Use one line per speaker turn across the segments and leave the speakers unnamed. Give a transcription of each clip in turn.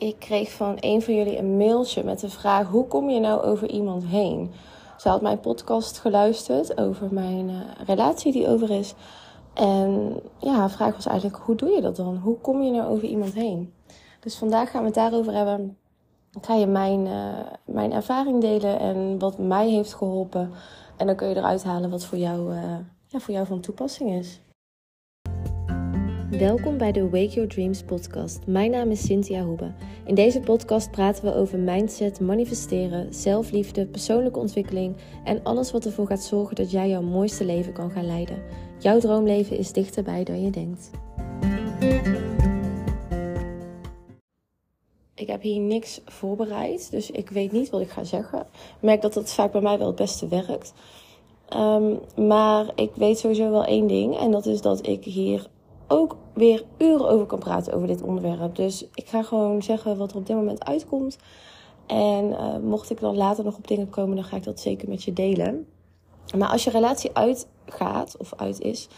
ik kreeg van een van jullie een mailtje met de vraag: hoe kom je nou over iemand heen? Ze had mijn podcast geluisterd over mijn uh, relatie die over is. En ja, haar vraag was eigenlijk: hoe doe je dat dan? Hoe kom je nou over iemand heen? Dus vandaag gaan we het daarover hebben. Ik ga je mijn, uh, mijn ervaring delen en wat mij heeft geholpen. En dan kun je eruit halen wat voor jou, uh, ja, voor jou van toepassing is. Welkom bij de Wake Your Dreams podcast. Mijn naam is Cynthia Hoebe. In deze podcast praten we over mindset, manifesteren, zelfliefde, persoonlijke ontwikkeling en alles wat ervoor gaat zorgen dat jij jouw mooiste leven kan gaan leiden. Jouw droomleven is dichterbij dan je denkt. Ik heb hier niks voorbereid, dus ik weet niet wat ik ga zeggen. Ik merk dat dat vaak bij mij wel het beste werkt. Um, maar ik weet sowieso wel één ding, en dat is dat ik hier ook weer uren over kan praten over dit onderwerp. Dus ik ga gewoon zeggen wat er op dit moment uitkomt. En uh, mocht ik dan later nog op dingen komen, dan ga ik dat zeker met je delen. Maar als je relatie uitgaat of uit is,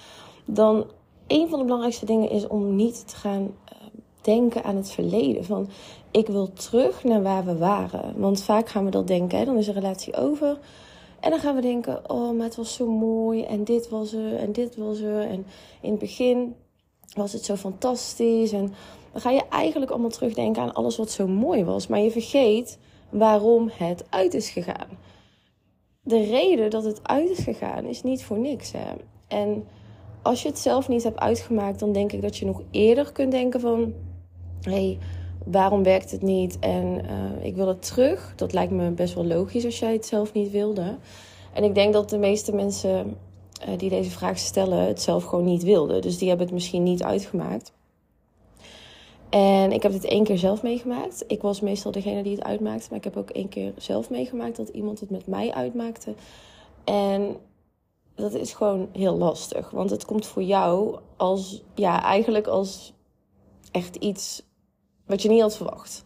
dan een van de belangrijkste dingen is om niet te gaan uh, denken aan het verleden. Van ik wil terug naar waar we waren. Want vaak gaan we dat denken. Hè? Dan is een relatie over. En dan gaan we denken: oh, maar het was zo mooi. En dit was er. En dit was er. En in het begin was het zo fantastisch. En dan ga je eigenlijk allemaal terugdenken aan alles wat zo mooi was. Maar je vergeet waarom het uit is gegaan. De reden dat het uit is gegaan is niet voor niks. Hè? En als je het zelf niet hebt uitgemaakt, dan denk ik dat je nog eerder kunt denken van... hey, waarom werkt het niet? En uh, ik wil het terug. Dat lijkt me best wel logisch als jij het zelf niet wilde. En ik denk dat de meeste mensen die deze vraag stellen het zelf gewoon niet wilden. Dus die hebben het misschien niet uitgemaakt. En ik heb dit één keer zelf meegemaakt. Ik was meestal degene die het uitmaakte. Maar ik heb ook één keer zelf meegemaakt dat iemand het met mij uitmaakte. En dat is gewoon heel lastig. Want het komt voor jou als, ja, eigenlijk als echt iets wat je niet had verwacht.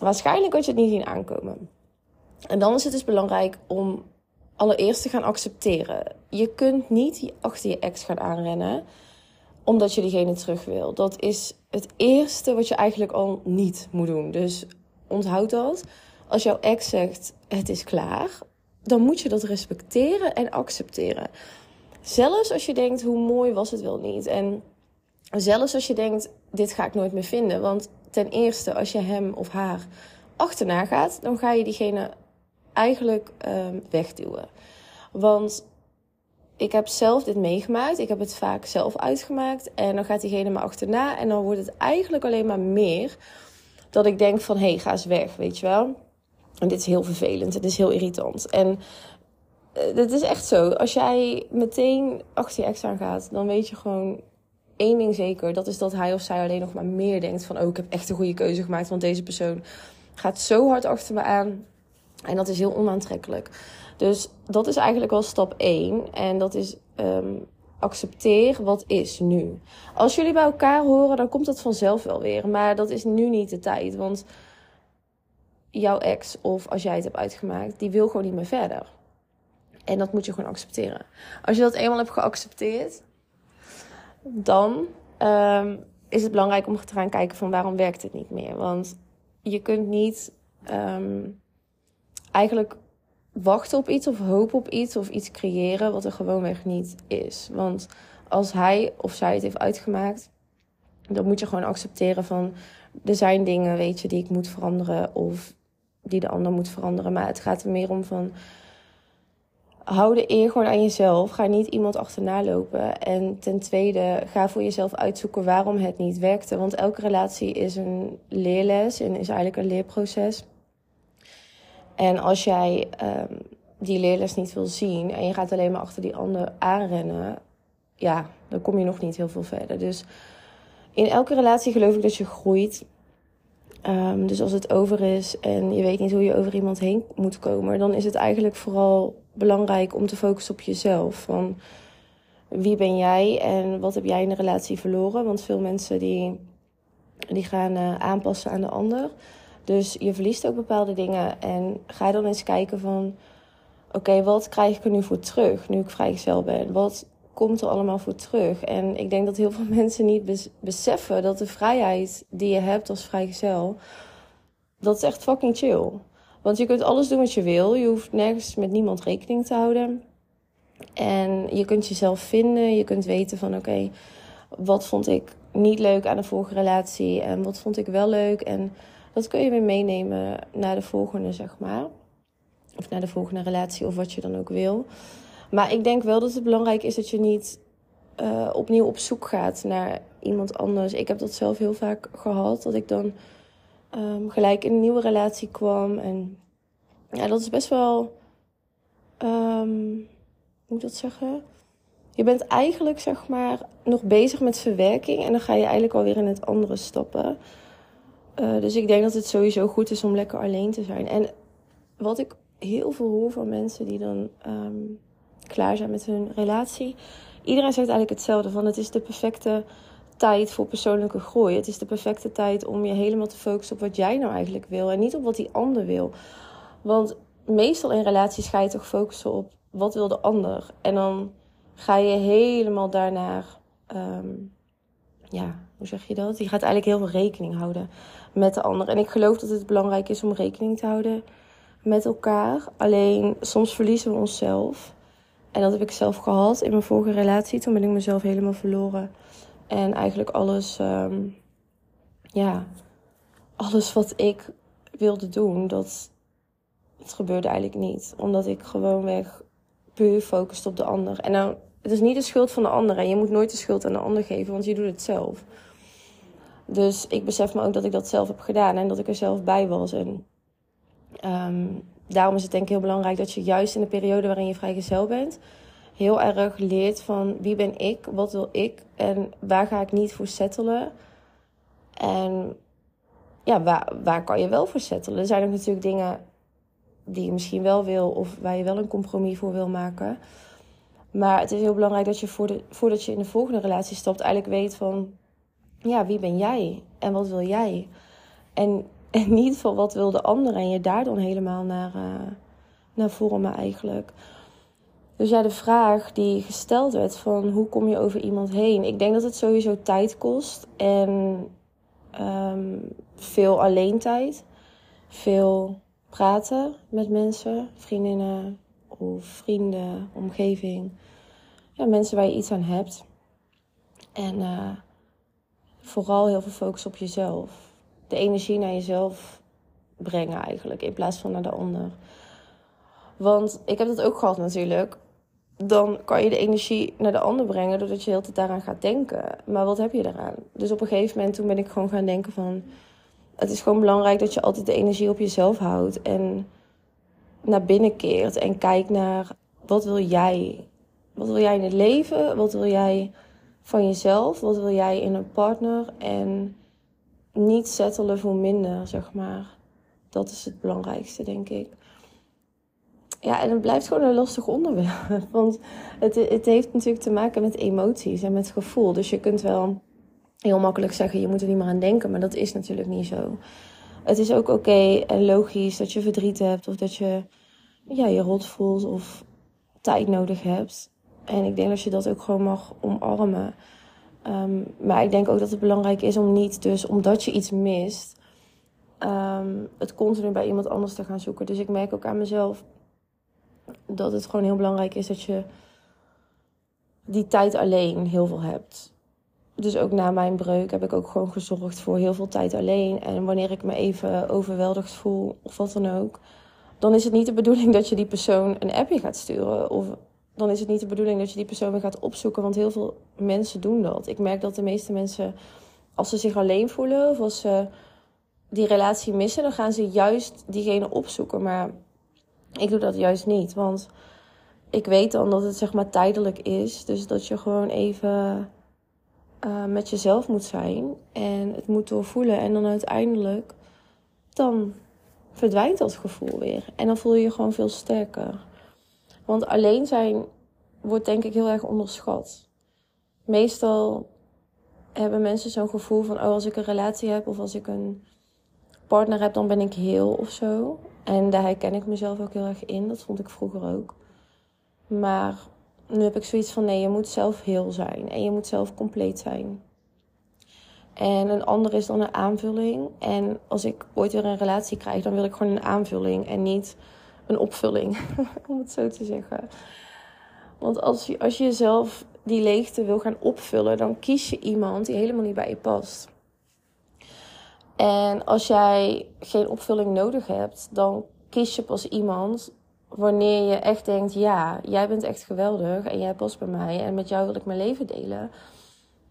Waarschijnlijk had je het niet zien aankomen. En dan is het dus belangrijk om allereerst te gaan accepteren. Je kunt niet achter je ex gaan aanrennen omdat je diegene terug wil. Dat is het eerste wat je eigenlijk al niet moet doen. Dus onthoud dat. Als jouw ex zegt het is klaar, dan moet je dat respecteren en accepteren. Zelfs als je denkt hoe mooi was het wel niet. En zelfs als je denkt dit ga ik nooit meer vinden. Want ten eerste als je hem of haar achterna gaat, dan ga je diegene eigenlijk um, wegduwen. Want ik heb zelf dit meegemaakt. Ik heb het vaak zelf uitgemaakt. En dan gaat diegene me achterna. En dan wordt het eigenlijk alleen maar meer dat ik denk van... hé, hey, ga eens weg, weet je wel. En dit is heel vervelend. Het is heel irritant. En het is echt zo. Als jij meteen achter je ex aan gaat... dan weet je gewoon één ding zeker. Dat is dat hij of zij alleen nog maar meer denkt van... oh, ik heb echt een goede keuze gemaakt. Want deze persoon gaat zo hard achter me aan en dat is heel onaantrekkelijk. Dus dat is eigenlijk wel stap 1. En dat is um, accepteer wat is nu. Als jullie bij elkaar horen, dan komt dat vanzelf wel weer. Maar dat is nu niet de tijd. Want jouw ex, of als jij het hebt uitgemaakt, die wil gewoon niet meer verder. En dat moet je gewoon accepteren. Als je dat eenmaal hebt geaccepteerd, dan um, is het belangrijk om te gaan kijken van waarom werkt het niet meer. Want je kunt niet um, eigenlijk wachten op iets of hopen op iets of iets creëren wat er gewoonweg niet is. Want als hij of zij het heeft uitgemaakt, dan moet je gewoon accepteren van er zijn dingen, weet je, die ik moet veranderen of die de ander moet veranderen. Maar het gaat er meer om van hou de eer gewoon aan jezelf. Ga niet iemand achterna lopen. En ten tweede, ga voor jezelf uitzoeken waarom het niet werkte. Want elke relatie is een leerles en is eigenlijk een leerproces. En als jij um, die leerles niet wil zien en je gaat alleen maar achter die ander aanrennen, ja, dan kom je nog niet heel veel verder. Dus in elke relatie geloof ik dat je groeit. Um, dus als het over is en je weet niet hoe je over iemand heen moet komen, dan is het eigenlijk vooral belangrijk om te focussen op jezelf. Van wie ben jij en wat heb jij in de relatie verloren? Want veel mensen die, die gaan uh, aanpassen aan de ander. Dus je verliest ook bepaalde dingen. En ga dan eens kijken van... Oké, wat krijg ik er nu voor terug nu ik vrijgezel ben? Wat komt er allemaal voor terug. En ik denk dat heel veel mensen niet beseffen dat de vrijheid die je hebt als vrijgezel, dat is echt fucking chill. Want je kunt alles doen wat je wil. Je hoeft nergens met niemand rekening te houden. En je kunt jezelf vinden. Je kunt weten van oké, wat vond ik niet leuk aan de vorige relatie en wat vond ik wel leuk. En dat kun je weer meenemen naar de volgende, zeg maar. Of naar de volgende relatie of wat je dan ook wil. Maar ik denk wel dat het belangrijk is dat je niet uh, opnieuw op zoek gaat naar iemand anders. Ik heb dat zelf heel vaak gehad. Dat ik dan um, gelijk in een nieuwe relatie kwam. En ja, dat is best wel. Um, hoe moet ik dat zeggen? Je bent eigenlijk, zeg maar, nog bezig met verwerking. En dan ga je eigenlijk alweer in het andere stappen. Uh, dus ik denk dat het sowieso goed is om lekker alleen te zijn. En wat ik heel veel hoor van mensen die dan um, klaar zijn met hun relatie. Iedereen zegt eigenlijk hetzelfde: van het is de perfecte tijd voor persoonlijke groei. Het is de perfecte tijd om je helemaal te focussen op wat jij nou eigenlijk wil en niet op wat die ander wil. Want meestal in relaties ga je toch focussen op wat wil de ander. En dan ga je helemaal daarnaar, um, ja, hoe zeg je dat? Je gaat eigenlijk heel veel rekening houden met de ander. En ik geloof dat het belangrijk is om rekening te houden met elkaar. Alleen soms verliezen we onszelf. En dat heb ik zelf gehad in mijn vorige relatie. Toen ben ik mezelf helemaal verloren. En eigenlijk alles, um, ja, alles wat ik wilde doen, dat, gebeurde eigenlijk niet. Omdat ik gewoonweg puur focuste op de ander. En nou, het is niet de schuld van de ander. En je moet nooit de schuld aan de ander geven, want je doet het zelf. Dus ik besef me ook dat ik dat zelf heb gedaan en dat ik er zelf bij was. En um, daarom is het denk ik heel belangrijk dat je juist in de periode waarin je vrijgezel bent, heel erg leert van wie ben ik, wat wil ik en waar ga ik niet voor settelen. En ja, waar, waar kan je wel voor settelen? Er zijn ook natuurlijk dingen die je misschien wel wil of waar je wel een compromis voor wil maken. Maar het is heel belangrijk dat je voordat je in de volgende relatie stapt, eigenlijk weet van ja, wie ben jij en wat wil jij? En, en niet van wat wil de ander en je daar dan helemaal naar, uh, naar vormen eigenlijk. Dus ja, de vraag die gesteld werd van hoe kom je over iemand heen? Ik denk dat het sowieso tijd kost en um, veel alleen tijd. Veel praten met mensen, vriendinnen of vrienden, omgeving. Ja, mensen waar je iets aan hebt. En uh, vooral heel veel focus op jezelf. De energie naar jezelf brengen eigenlijk, in plaats van naar de ander. Want ik heb dat ook gehad natuurlijk dan kan je de energie naar de ander brengen doordat je heel tijd daaraan gaat denken. Maar wat heb je daaraan? Dus op een gegeven moment toen ben ik gewoon gaan denken van... Het is gewoon belangrijk dat je altijd de energie op jezelf houdt. En naar binnen keert en kijkt naar wat wil jij? Wat wil jij in het leven? Wat wil jij van jezelf? Wat wil jij in een partner? En niet settelen voor minder, zeg maar. Dat is het belangrijkste, denk ik. Ja, en het blijft gewoon een lastig onderwerp. Want het, het heeft natuurlijk te maken met emoties en met gevoel. Dus je kunt wel heel makkelijk zeggen, je moet er niet meer aan denken. Maar dat is natuurlijk niet zo. Het is ook oké en logisch dat je verdriet hebt. Of dat je ja, je rot voelt of tijd nodig hebt. En ik denk dat je dat ook gewoon mag omarmen. Um, maar ik denk ook dat het belangrijk is om niet, dus omdat je iets mist, um, het continu bij iemand anders te gaan zoeken. Dus ik merk ook aan mezelf dat het gewoon heel belangrijk is dat je die tijd alleen heel veel hebt. Dus ook na mijn breuk heb ik ook gewoon gezorgd voor heel veel tijd alleen. En wanneer ik me even overweldigd voel of wat dan ook, dan is het niet de bedoeling dat je die persoon een appje gaat sturen. Of dan is het niet de bedoeling dat je die persoon weer gaat opzoeken. Want heel veel mensen doen dat. Ik merk dat de meeste mensen, als ze zich alleen voelen of als ze die relatie missen, dan gaan ze juist diegene opzoeken. Maar ik doe dat juist niet, want ik weet dan dat het zeg maar tijdelijk is. Dus dat je gewoon even uh, met jezelf moet zijn en het moet doorvoelen. En dan uiteindelijk, dan verdwijnt dat gevoel weer. En dan voel je je gewoon veel sterker. Want alleen zijn wordt denk ik heel erg onderschat. Meestal hebben mensen zo'n gevoel van, oh als ik een relatie heb of als ik een partner heb, dan ben ik heel of zo. En daar herken ik mezelf ook heel erg in. Dat vond ik vroeger ook. Maar nu heb ik zoiets van nee, je moet zelf heel zijn en je moet zelf compleet zijn. En een ander is dan een aanvulling. En als ik ooit weer een relatie krijg, dan wil ik gewoon een aanvulling en niet een opvulling, om het zo te zeggen. Want als je, als je jezelf die leegte wil gaan opvullen, dan kies je iemand die helemaal niet bij je past. En als jij geen opvulling nodig hebt, dan kies je pas iemand wanneer je echt denkt: ja, jij bent echt geweldig en jij past bij mij en met jou wil ik mijn leven delen.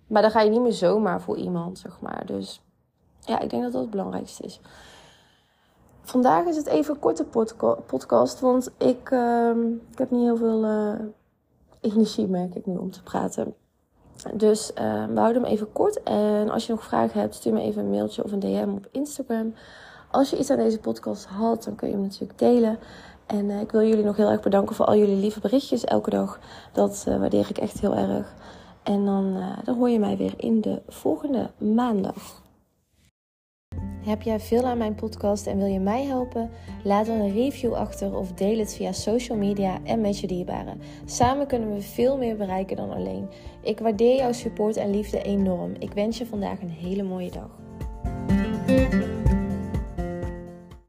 Maar dan ga je niet meer zomaar voor iemand, zeg maar. Dus ja, ik denk dat dat het belangrijkste is. Vandaag is het even een korte podcast, want ik, uh, ik heb niet heel veel uh, energie, merk ik nu, om te praten. Dus uh, we houden hem even kort. En als je nog vragen hebt, stuur me even een mailtje of een DM op Instagram. Als je iets aan deze podcast had, dan kun je hem natuurlijk delen. En uh, ik wil jullie nog heel erg bedanken voor al jullie lieve berichtjes elke dag. Dat waardeer ik echt heel erg. En dan, dan hoor je mij weer in de volgende maandag. Heb jij veel aan mijn podcast en wil je mij helpen? Laat dan een review achter of deel het via social media en met je dierbaren. Samen kunnen we veel meer bereiken dan alleen. Ik waardeer jouw support en liefde enorm. Ik wens je vandaag een hele mooie dag.